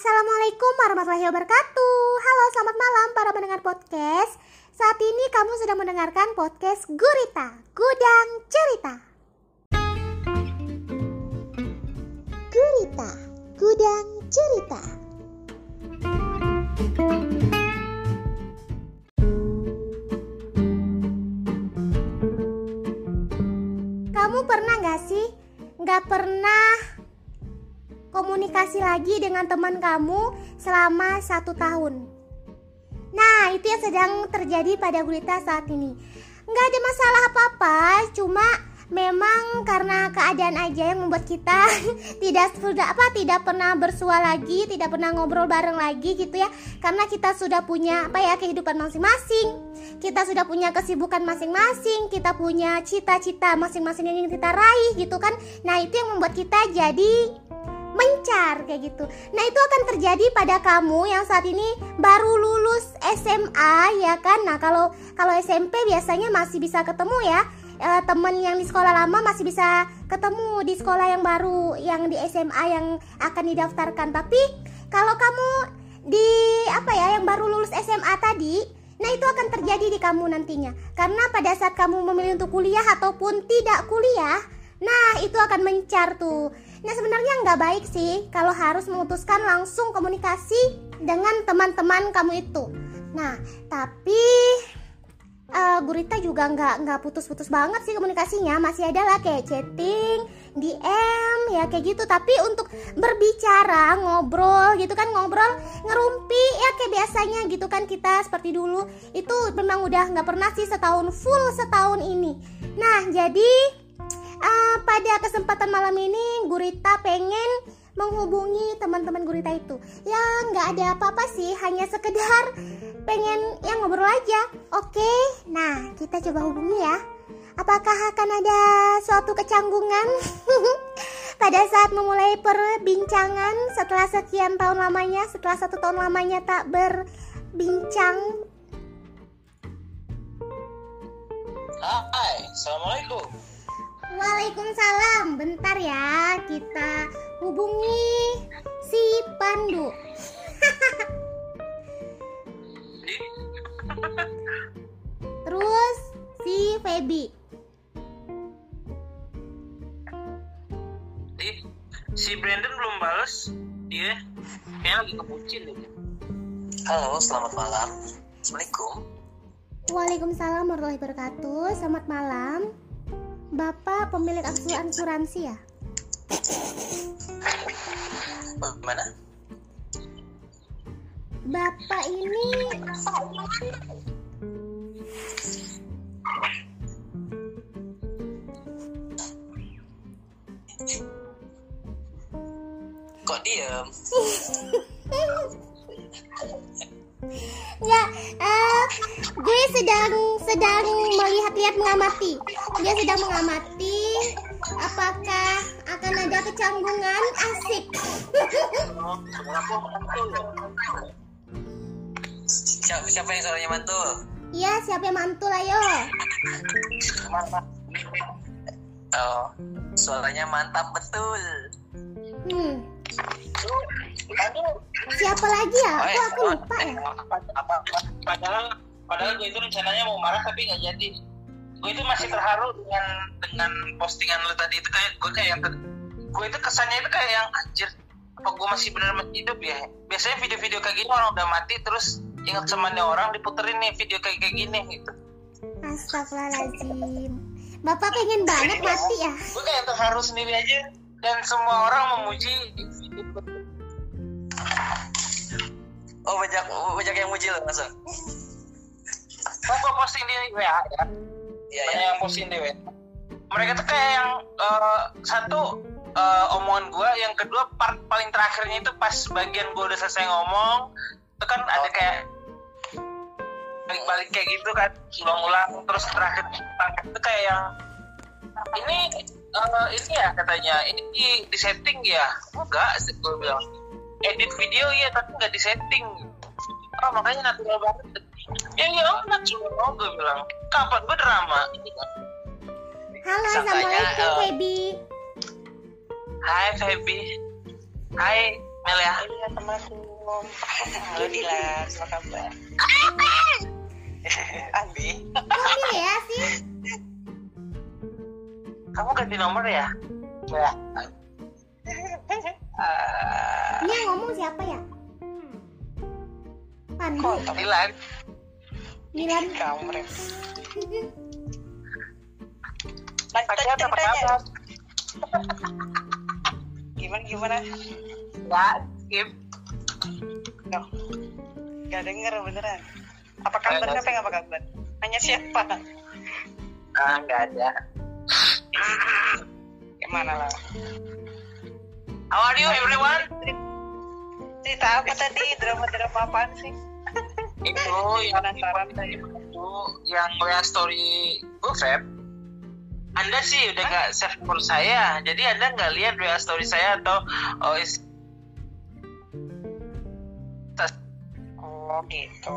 Assalamualaikum warahmatullahi wabarakatuh. Halo selamat malam para pendengar podcast. Saat ini kamu sedang mendengarkan podcast Gurita Gudang Cerita. Gurita Gudang Cerita. Kamu pernah gak sih? Gak pernah komunikasi lagi dengan teman kamu selama satu tahun. Nah, itu yang sedang terjadi pada Gurita saat ini. Nggak ada masalah apa-apa, cuma memang karena keadaan aja yang membuat kita tidak sudah apa tidak pernah bersua lagi, tidak pernah ngobrol bareng lagi gitu ya. Karena kita sudah punya apa ya kehidupan masing-masing. Kita sudah punya kesibukan masing-masing, kita punya cita-cita masing-masing yang ingin kita raih gitu kan. Nah, itu yang membuat kita jadi mencar kayak gitu. Nah, itu akan terjadi pada kamu yang saat ini baru lulus SMA ya kan. Nah, kalau kalau SMP biasanya masih bisa ketemu ya. E, temen yang di sekolah lama masih bisa ketemu di sekolah yang baru yang di SMA yang akan didaftarkan. Tapi kalau kamu di apa ya yang baru lulus SMA tadi, nah itu akan terjadi di kamu nantinya. Karena pada saat kamu memilih untuk kuliah ataupun tidak kuliah, nah itu akan mencar tuh. Nah sebenarnya nggak baik sih kalau harus memutuskan langsung komunikasi dengan teman-teman kamu itu. Nah tapi uh, Gurita juga nggak nggak putus-putus banget sih komunikasinya masih ada lah kayak chatting, DM ya kayak gitu. Tapi untuk berbicara ngobrol gitu kan ngobrol ngerumpi ya kayak biasanya gitu kan kita seperti dulu itu memang udah nggak pernah sih setahun full setahun ini. Nah jadi uh, pada kesempatan malam ini Gurita pengen menghubungi teman-teman Gurita itu. Ya nggak ada apa-apa sih hanya sekedar pengen yang ngobrol aja. Oke nah kita coba hubungi ya. Apakah akan ada suatu kecanggungan? Pada saat memulai perbincangan setelah sekian tahun lamanya setelah satu tahun lamanya tak berbincang. Hai, Assalamualaikum Waalaikumsalam. Bentar ya, kita hubungi si Pandu. Terus si Feby. Si Brandon belum balas. Dia kayak lagi kepucin deh. Halo, selamat malam. Assalamualaikum. Waalaikumsalam warahmatullahi wabarakatuh. Selamat malam. Bapak pemilik asuransi ya? Mana? Bapak ini Kok diem? ya, uh, gue sedang sedang melihat-lihat mengamati. Dia sedang mengamati apakah akan ada kecanggungan asik. siapa, siapa yang suaranya mantul? Iya, siapa yang mantul ayo? Oh, suaranya mantap betul. Hmm. Siapa lagi ya? Oh, Aku eh, aku lupa eh, ya. Apa, padahal padahal gue itu rencananya mau marah tapi nggak jadi. Gue itu masih terharu dengan dengan postingan lu tadi itu kayak gue kayak yang gue itu kesannya itu kayak yang anjir apa gue masih bener masih hidup ya biasanya video-video kayak gini orang udah mati terus ingat semuanya orang diputerin nih video kayak kayak gini gitu Astagfirullahaladzim. Bapak pengen banget mati ya? gue kayak terharu sendiri aja dan semua orang memuji video Oh, banyak banyak yang muji loh, masa? Oh, gue posting di WA ya. Iya, Banyak ya. yang posting di WA. Mereka tuh kayak yang eh, satu eh, omongan gue, yang kedua part paling terakhirnya itu pas bagian gue udah selesai ngomong, itu kan ada Oh. kayak balik-balik kayak gitu kan, ulang-ulang terus terakhir terakhir itu kayak yang ini eh, ini ya katanya ini di, di setting ya enggak gue bilang edit video ya tapi nggak di setting oh makanya natural banget. Ya ya oh, natural gue bilang. Kapan? Gue drama. Halo, Sangkanya, assalamualaikum Feby. Hai Feby. Hai Mel ya. Temanku. Halo Dilas, apa kabar? Abi. Kok Lea sih? kamu ganti nomor ya? Ya Ini yang ngomong siapa ya? Pandu, Dilan Milan. kamu Rem. pakai apa kabar Gimana gimana? ya skip Loh, Gak denger beneran. Apa kabar? Nggak, Siapa yang apa kabar? Nanya siapa? ah nggak ada Gimana lah? How are you everyone? Cerita apa tadi? Drama-drama apaan sih? itu yang Penasaran itu yang WA story gue Feb. Anda sih udah nggak save nomor saya. Jadi anda nggak lihat WA story saya atau oh, is- Oh gitu.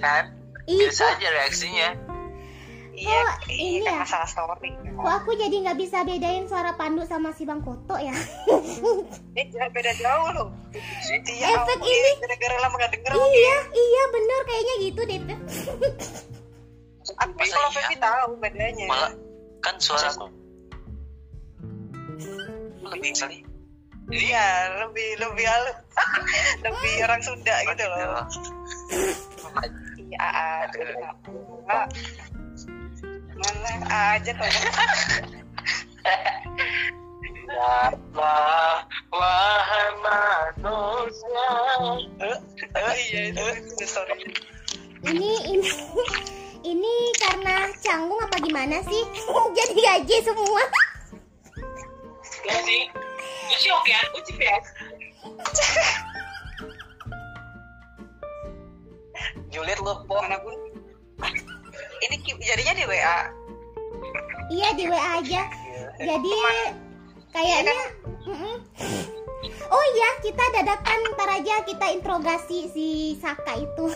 kan biasa aja reaksinya Iya, Oh, iya ini kan ya? masalah story. kok aku jadi nggak bisa bedain suara Pandu sama si Bang Koto ya? Eh, jangan beda jauh loh. Iya, Efek ampun, ini. Gara-gara lama gak denger. iya, iya bener kayaknya gitu deh. Tapi kalau iya? Febi tahu bedanya. malah kan suaraku lebih kali Iya, lebih lebih halus. lebih orang Sunda gitu loh. Iya, aduh. Mana aja wahai manusia. Oh iya itu story. Ini ini ini karena canggung apa gimana sih? jadi gaji semua. Ya sih. Itu sih oke, ya. Juliet mana pun. Ini jadinya di WA. Iya di WA aja. Jadi kayaknya Mm-mm. Oh iya, kita dadakan ntar aja kita interogasi si Saka itu.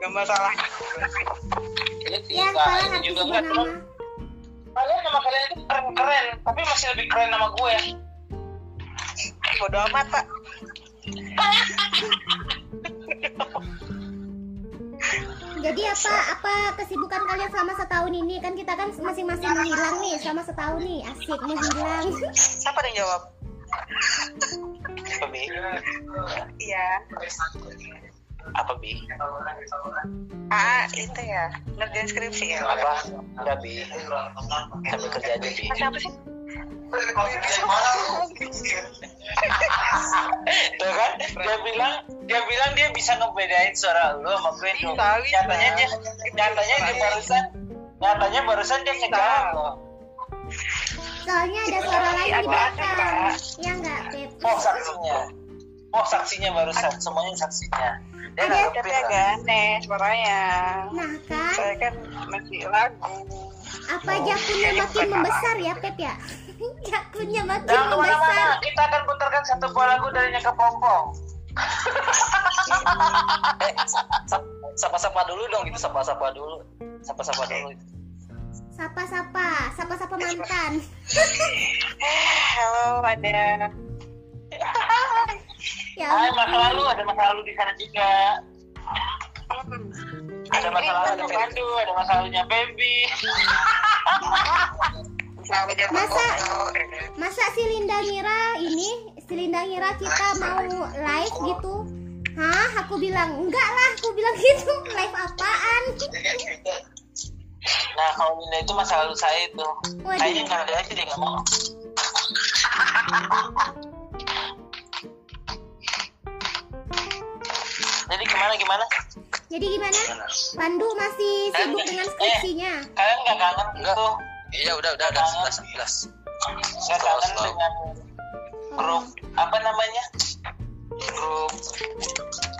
Gak masalah. Ya, Ini artis juga nggak terlalu- Kalian nama kalian itu keren-keren, tapi masih lebih keren nama gue. Bodo amat, Pak. Jadi apa apa kesibukan kalian selama setahun ini kan kita kan masing-masing menghilang nih selama setahun nih asik menghilang. Siapa yang jawab? apa bi Iya. apa bi Ah, itu ya. Ngerjain skripsi ya. apa enggak bi sambil kerja aja bi Siapa sih? Tuh kan, dia bilang dia bilang dia bisa ngebedain suara lu sama gue tuh. Bisa. Nyatanya dia nyatanya dia barusan nyatanya barusan dia loh. Soalnya ada suara lain di Ada, belakang. Kak. Ya enggak, Beb? Oh saksinya. Oh saksinya barusan, semuanya saksinya. Dia Ada. Tapi agak aneh suaranya. Nah kan, Saya kan masih lagu. apa jakunnya makin membesar ya, Pep ya? jakunnya makin Jangan membesar. ke mana-mana, kita akan putarkan satu buah lagu dari Nyaka Pompong. eh sa- sapa-sapa dulu dong gitu sapa-sapa dulu sapa-sapa dulu Sapa-sapa, sapa-sapa mantan. Halo, ada. Ya ampun. masa lalu ada masa lalu di sana juga. Ada Eh, masa lalu ada Pandu, ada masa lalunya Baby. Masa masa si Linda ngira ini si Linda ngira kita mau live gitu? Hah? Aku bilang enggak lah, aku bilang gitu. Live apaan? Nah, kalau Linda itu masa lalu saya itu. Waduh. Kayaknya nggak ada aja dia nggak mau. Gimana gimana? Jadi gimana? Pandu masih sibuk dengan skripsinya. Kalian nggak kangen gitu? iya udah udah udah sebelas sebelas Nggak kangen slow. dengan grup apa namanya? Grup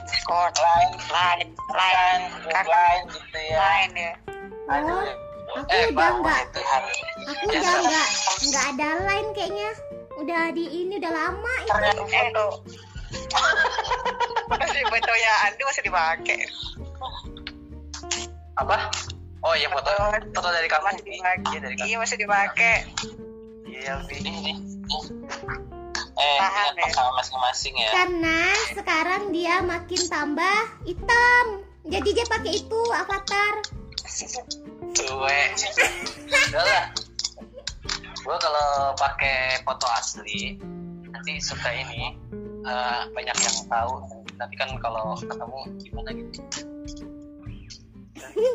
Discord. lain, Lain, lain, grup lain gitu ya. lain ya. Oh, aku Eh, udah Bang, enggak itu hari. aku udah enggak enggak ada line kayaknya. Udah di ini udah lama itu. Ternyata Eh, masih fotonya Andi masih dipakai. apa oh iya foto foto dari kamu Masih dipakai. iya dari kamu Iya, masih dipakai. iya ini ini. Eh, Tahan, dengan ya. masing-masing ya. Karena sekarang dia makin tambah hitam. Jadi dia pakai itu avatar. enggak lah gue kalau pakai foto asli nanti suka ini eh, banyak yang tahu tapi kan kalau ketemu gimana gitu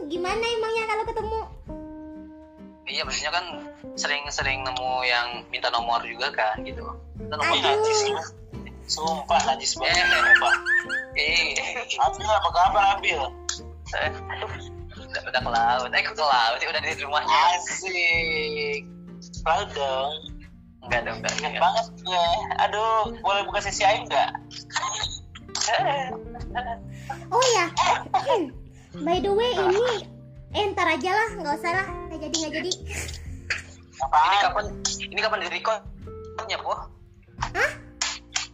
Gimana emangnya kalau ketemu? iya maksudnya kan sering-sering nemu yang minta nomor juga kan gitu Minta nomor Aduh. najis. Sumpah najis eh banget. Sumpah. eh Ambil apa kabar ambil? eh, udah, udah ke laut eh ke laut ya udah di rumahnya Asik. Lalu dong. enggak dong enggak enggak. banget gue. Aduh, boleh buka sesi air nggak? Oh ya. By the way ini eh ntar aja lah, nggak usah lah, nggak jadi nggak jadi. ini Apaan? kapan ini kapan di recordnya po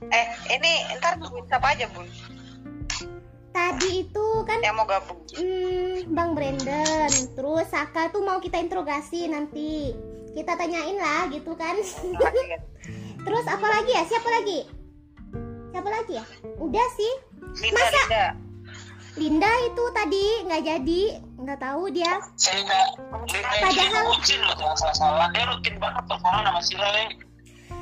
Eh, ini ntar nungguin siapa aja, Bun? Tadi itu kan Yang mau gabung. hmm, Bang Brandon, terus Saka tuh mau kita interogasi nanti. Kita tanyain lah gitu kan. terus apa lagi ya? Siapa lagi? Siapa lagi ya? Udah sih. Linda, Masa? Linda. Linda itu tadi nggak jadi, nggak tahu dia. Saya nggak. Padahal- Padahal. rutin loh, jangan salah-salah. Dia rutin banget teleponan sama si Lele.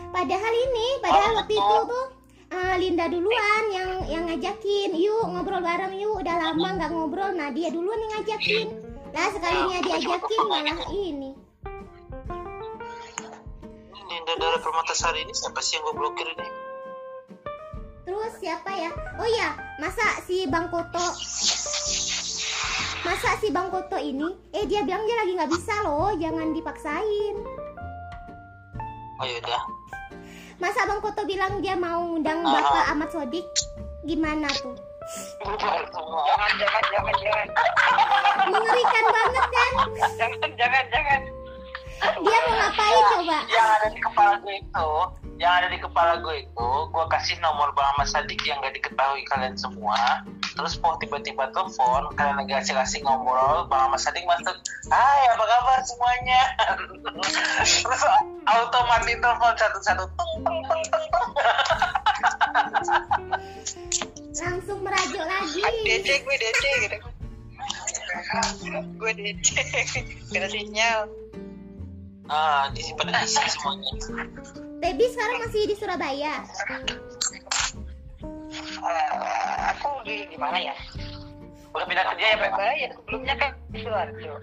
Padahal ini, padahal Oh, waktu itu tuh eh, Linda duluan yang yang ngajakin, yuk ngobrol bareng yuk. Udah lama nggak ngobrol, nah dia duluan yang ngajakin. Lah sekalinya diajakin malah ini. Ninda dari Permatasari ini siapa sih yang gue blokir ini? Terus siapa ya? Oh iya, masa si Bang Koto Masa si Bang Koto ini Eh dia bilang dia lagi nggak bisa loh Jangan dipaksain Oh yaudah. Masa Bang Koto bilang dia mau undang Bapak Ahmad Sodik Gimana tuh? Jangan, jangan, jangan, jangan. Mengerikan banget kan? Jangan, jangan, jangan. Dia mau ngapain coba? Yang ada di kepala gue itu, yang ada di kepala gue itu, gue kasih nomor Bang Ahmad Sadik yang gak diketahui kalian semua. Terus po tiba-tiba telepon, kalian lagi asik-asik ngobrol, Bang Ahmad Sadik masuk, Hai apa kabar semuanya? Terus otomatis telepon satu-satu, tung tung tung tung tung. Langsung merajuk lagi DC gue DC gitu. gue DC. Gak ada sinyal. Ah, di pada isi semuanya. Baby sekarang masih di Surabaya Eh, aku di di mana ya? Udah pindah kerja ya, Pak? Surabaya. Sebelumnya kan di Sidoarjo.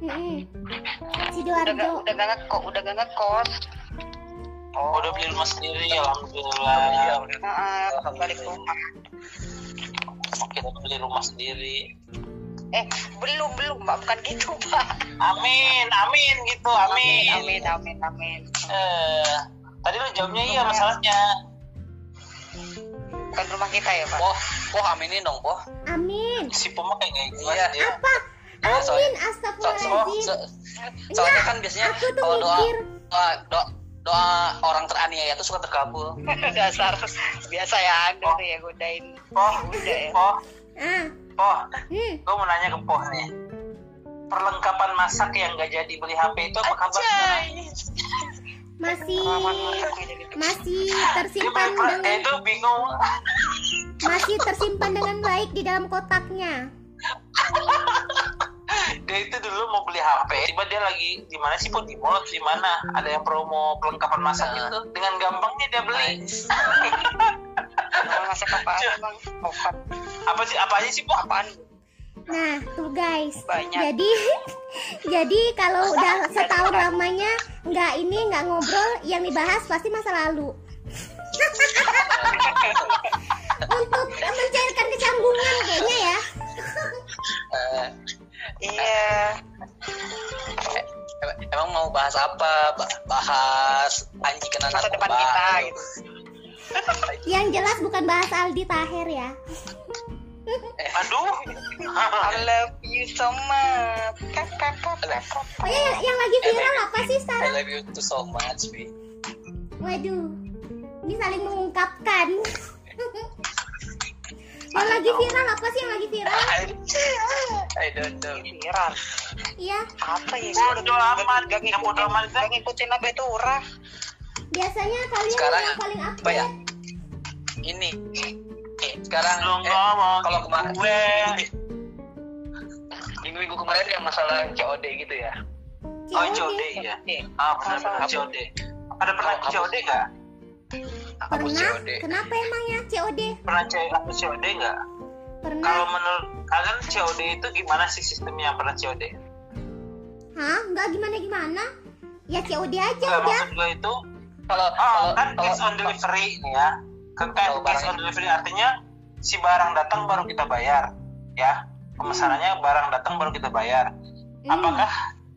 Udah gak, Sidoarjo udah gak ngekos, udah gak ngekos. Oh, udah beli rumah sendiri, alhamdulillah. Nah, balik rumah. Oke, udah beli rumah sendiri. Eh, belum belum, Pak. Bukan gitu, Pak. Amin, amin gitu, amin. Amin, amin, amin. Eh, tadi lu jawabnya iya masalahnya. Bukan rumah kita ya, Pak. poh poh aminin dong poh Amin Si Puma kayak jelas Iya. dia. Apa? Oh, soalnya- Amin so, so, Astagfirullahaladzim so- soalnya kan biasanya Aku tuh kalau doa mikir doa, doa doa orang teraniaya itu suka terkabul Dasar biasa ya Anda tuh ya godain. Poh, Udah ya. Poh, Ah, Poh, hmm. gue mau nanya ke Poh nih. Perlengkapan masak yang gak jadi beli HP itu apa kabar? Masih masih tersimpan per- eh, dengan itu bingung. masih tersimpan dengan baik di dalam kotaknya. Dia itu dulu mau beli HP, tiba dia lagi di mana sih Poh di mall di mana? Ada yang promo perlengkapan masak gitu. Dengan gampangnya dia beli. Masak? Apa sih? Apa aja sih Poh? apaan? Nah, tuh guys. Banyak. Jadi jadi kalau udah setahun lamanya nggak ini nggak ngobrol, yang dibahas pasti masa lalu. Untuk mencairkan kecanggungan kayaknya ya. Eh, Iya. em- emang mau bahas apa Ba- bahas anji kena Masa depan narkoba kita gitu. gitu. Yang jelas bukan bahas Aldi Taher ya. Aduh. I love you so much. Oh ya, yang, yang lagi viral apa sih I sekarang? love you too so much Bi. Waduh, ini saling mengungkapkan. yang lagi viral apa sih yang lagi viral? I don't know Viral. Iya, Apa ya? Bodo amat. Gak Yang bodo amat ngikutin, gak ngikutin apa itu urah. Biasanya kalian Sekarang yang paling apa update. ya? Ini sekarang Lu eh, ngomong kalau kemarin gue minggu-minggu kemarin yang masalah COD gitu ya. Oh COD. Ya Ah benar benar COD Ada pernah Apa? COD nggak? Hapus Pernah? COD. Kenapa emangnya COD? Pernah apa COD nggak? Pernah. Kalau menurut kalian COD itu gimana sih sistemnya yang pernah COD? Hah? Enggak gimana-gimana? Ya COD aja Enggak, udah. maksud gue itu Kalau Oh, kalau kan kalau cash on delivery nih ya. Kan kan barang- on delivery artinya si barang datang baru kita bayar, ya. Pemesanannya barang datang baru kita bayar. Hmm. Apakah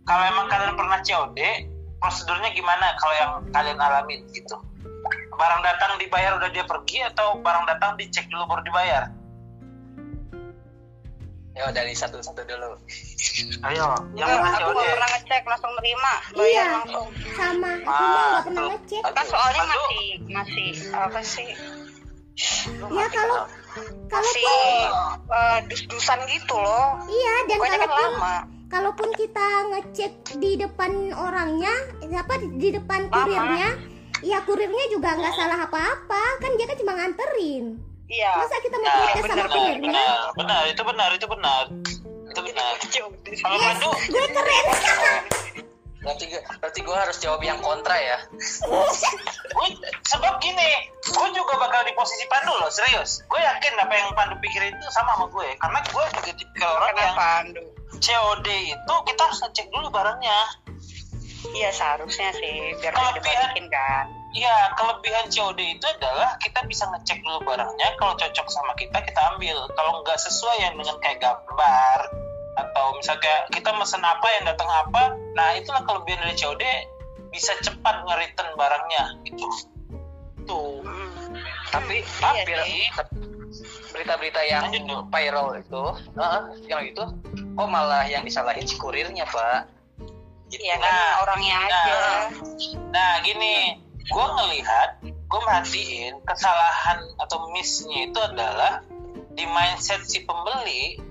kalau emang kalian pernah COD, prosedurnya gimana kalau yang kalian alamin gitu? Barang datang dibayar udah dia pergi atau barang datang dicek dulu baru dibayar? ya dari satu-satu dulu. Ayo, yang aku nggak pernah ngecek langsung terima Iya. bayar langsung Sama. Aku Ah, nggak pernah ngecek. kan soalnya Aduh. masih masih apa sih Ya kalau masih kalaupun eh, dus-dusan gitu loh iya dan pokoknya kan kalaupun lama kalaupun kita ngecek di depan orangnya, apa di depan Lama. kurirnya, ya kurirnya juga nggak salah apa-apa, kan dia kan cuma nganterin. iya Masa kita mau Nah, protes sama kurirnya? Benar, benar, itu benar, itu benar. Itu benar. Kalau Pandu, Gue keren. Berarti gue, berarti gue harus jawab yang kontra ya. gue sebab gini gue juga bakal di posisi Pandu loh serius gue yakin apa yang Pandu pikirin itu sama sama gue karena gue juga tipikal orang yang kenapa Andu COD itu kita harus ngecek dulu barangnya iya seharusnya sih biar dibalikin kan Iya, kelebihan COD itu adalah kita bisa ngecek dulu barangnya. Kalau cocok sama kita, kita ambil. Kalau nggak sesuai yang dengan kayak gambar atau misalnya kita mesen apa yang datang apa, nah itulah kelebihan dari COD bisa cepat nge-return barangnya gitu. Tuh. Hmm. Tapi Iya hampir sih. berita-berita yang Lanjut viral itu, heeh, yang itu, kok malah yang disalahin si kurirnya pak? Gitu. kan Nah, orangnya nah. aja Nah gini, gue ngelihat, gue merhatiin kesalahan atau missnya itu adalah di mindset si pembeli,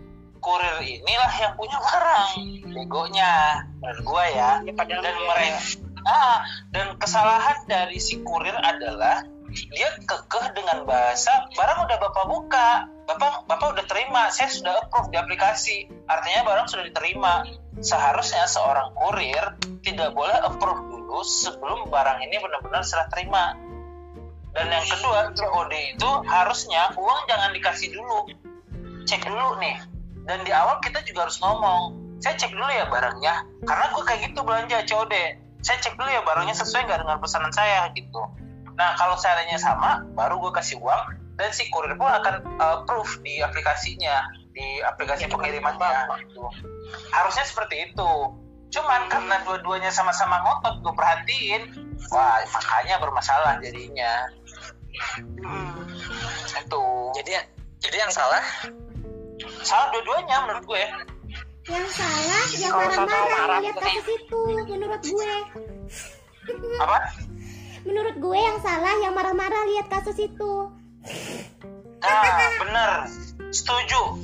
kurir inilah yang punya barang, begonya, menurut gue ya. ya padahal Dan mereka, ah, dan kesalahan dari si kurir adalah dia kekeh dengan bahasa barang udah bapak buka, bapak bapak udah terima, saya sudah approve di aplikasi, artinya barang sudah diterima. Seharusnya seorang kurir tidak boleh approve dulu sebelum barang ini benar-benar serah terima. Dan yang kedua, COD itu harusnya uang jangan dikasih dulu. Cek dulu nih. Dan di awal kita juga harus ngomong, saya cek dulu ya barangnya. Karena gue kayak gitu belanja COD. Saya cek dulu ya barangnya sesuai nggak dengan pesanan saya gitu. Nah kalau seandainya sama, baru gue kasih uang dan si kurir pun akan uh, approve di aplikasinya, di aplikasi pengirimannya. Gitu. Harusnya seperti itu. Cuman karena dua-duanya sama-sama ngotot, gue perhatiin, wah makanya bermasalah jadinya. Hmm. Itu Jadi jadi yang salah salah dua-duanya menurut gue. Yang salah, yang marah-marah marah lihat kasus itu, menurut gue. Apa? Menurut gue yang salah, yang marah-marah lihat kasus itu. Nah, bener. Setuju.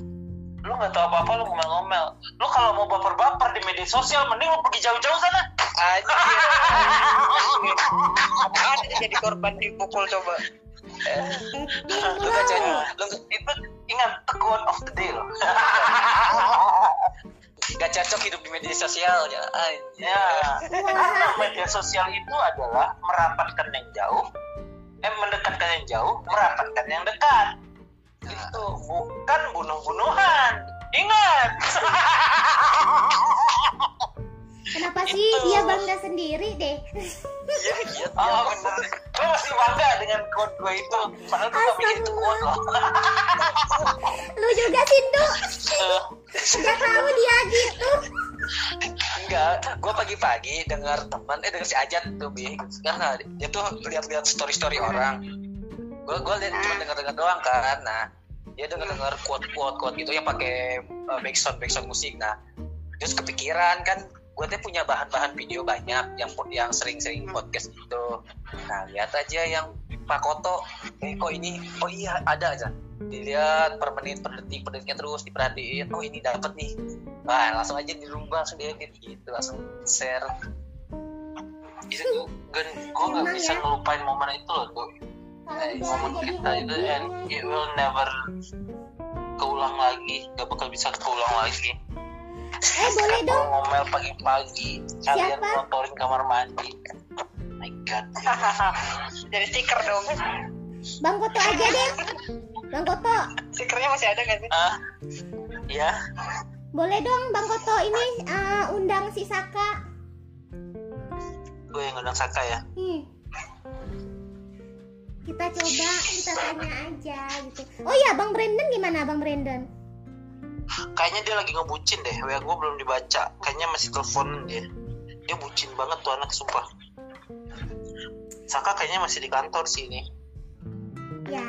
Lu nggak tahu apa-apa lu ngomel-ngomel. Lu kalau mau baper-baper di media sosial, mending lu pergi jauh-jauh sana. Dia jadi korban dipukul coba? Lu gak jadi lu Itu ingat the quote of the day loh. gak cocok hidup di media sosial ya. Ya, karena media sosial itu adalah merapatkan yang jauh, eh mendekatkan yang jauh, merapatkan yang dekat. Itu bukan bunuh-bunuhan. Ingat. Kenapa sih Itu. dia bangga sendiri deh? Quote gue itu. Padahal gue gak itu quote loh. Lu juga Sindu, Eh, nggak tahu dia gitu. Enggak, gue pagi-pagi dengar teman, eh dengar si Ajat tuh bi, karena dia tuh lihat-lihat story-story orang. Gue gue lihat cuma dengar-dengar doang kan, nah dia dengar-dengar quote-quote quote gitu yang pakai uh, backsound backsound musik. Nah, terus kepikiran kan, gue tuh punya bahan-bahan video banyak yang yang sering-sering podcast gitu. Nah, lihat aja yang Pak Koto, eh kok ini, oh iya ada aja. Dilihat per menit, per detik, per detiknya terus diperhatiin. Oh ini dapat nih. Wah langsung aja di rumah langsung diedit gitu, langsung share. itu gue gue nggak bisa ya? ngelupain momen itu loh tuh Eh, momen kita itu and it will never keulang lagi gak bakal bisa keulang lagi Eh boleh Kalau dong. ngomel pagi-pagi kalian Siapa? kotorin kamar mandi my god Jadi stiker dong. Bang Koto aja deh. Bang Koto, Stikernya masih ada nggak sih? ah ya boleh dong Bang Koto ini eh, undang si Saka. gue yang undang Saka ya Hmm. Kita coba, kita tanya aja gitu. Oh iya, Bang Brandon gimana Bang Brandon? Kayaknya dia lagi ngebucin deh wa gue belum dibaca kayaknya masih telepon dia dia bucin banget tuh anak sumpah Saka kayaknya masih di kantor sih ini Ya,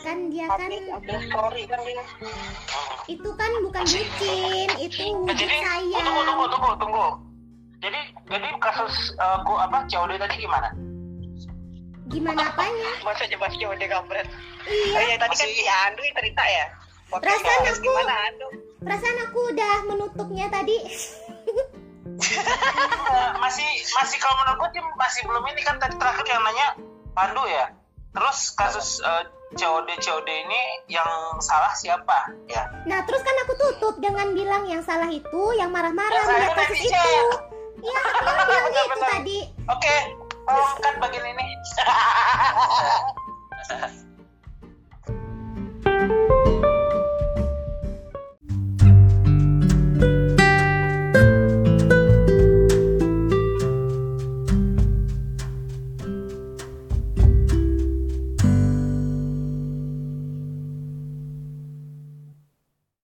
kan dia kan story kan dia. itu kan bukan bucin, itu Nah, wujud jadi sayang. tunggu tunggu tunggu tunggu jadi jadi kasus uh, gua apa COD tadi gimana Gimana apanya? Masa aja bahas deh kampret. Oh Iya, iya tadi kan Masih- si Andu yang cerita ya. Podcast Perasaan aku- gimana Andu? perasaan aku udah menutupnya tadi. Eh, masih masih kalau menurut gua dia masih belum ini kan tadi terakhir yang nanya Pandu ya terus kasus uh, COD COD ini yang salah siapa ya Nah, terus kan aku tutup dengan bilang yang salah itu yang marah-marah melihat kasus itu. Iya, aku kan bilang gitu Benar-benar. tadi. oke tolong cut bagian ini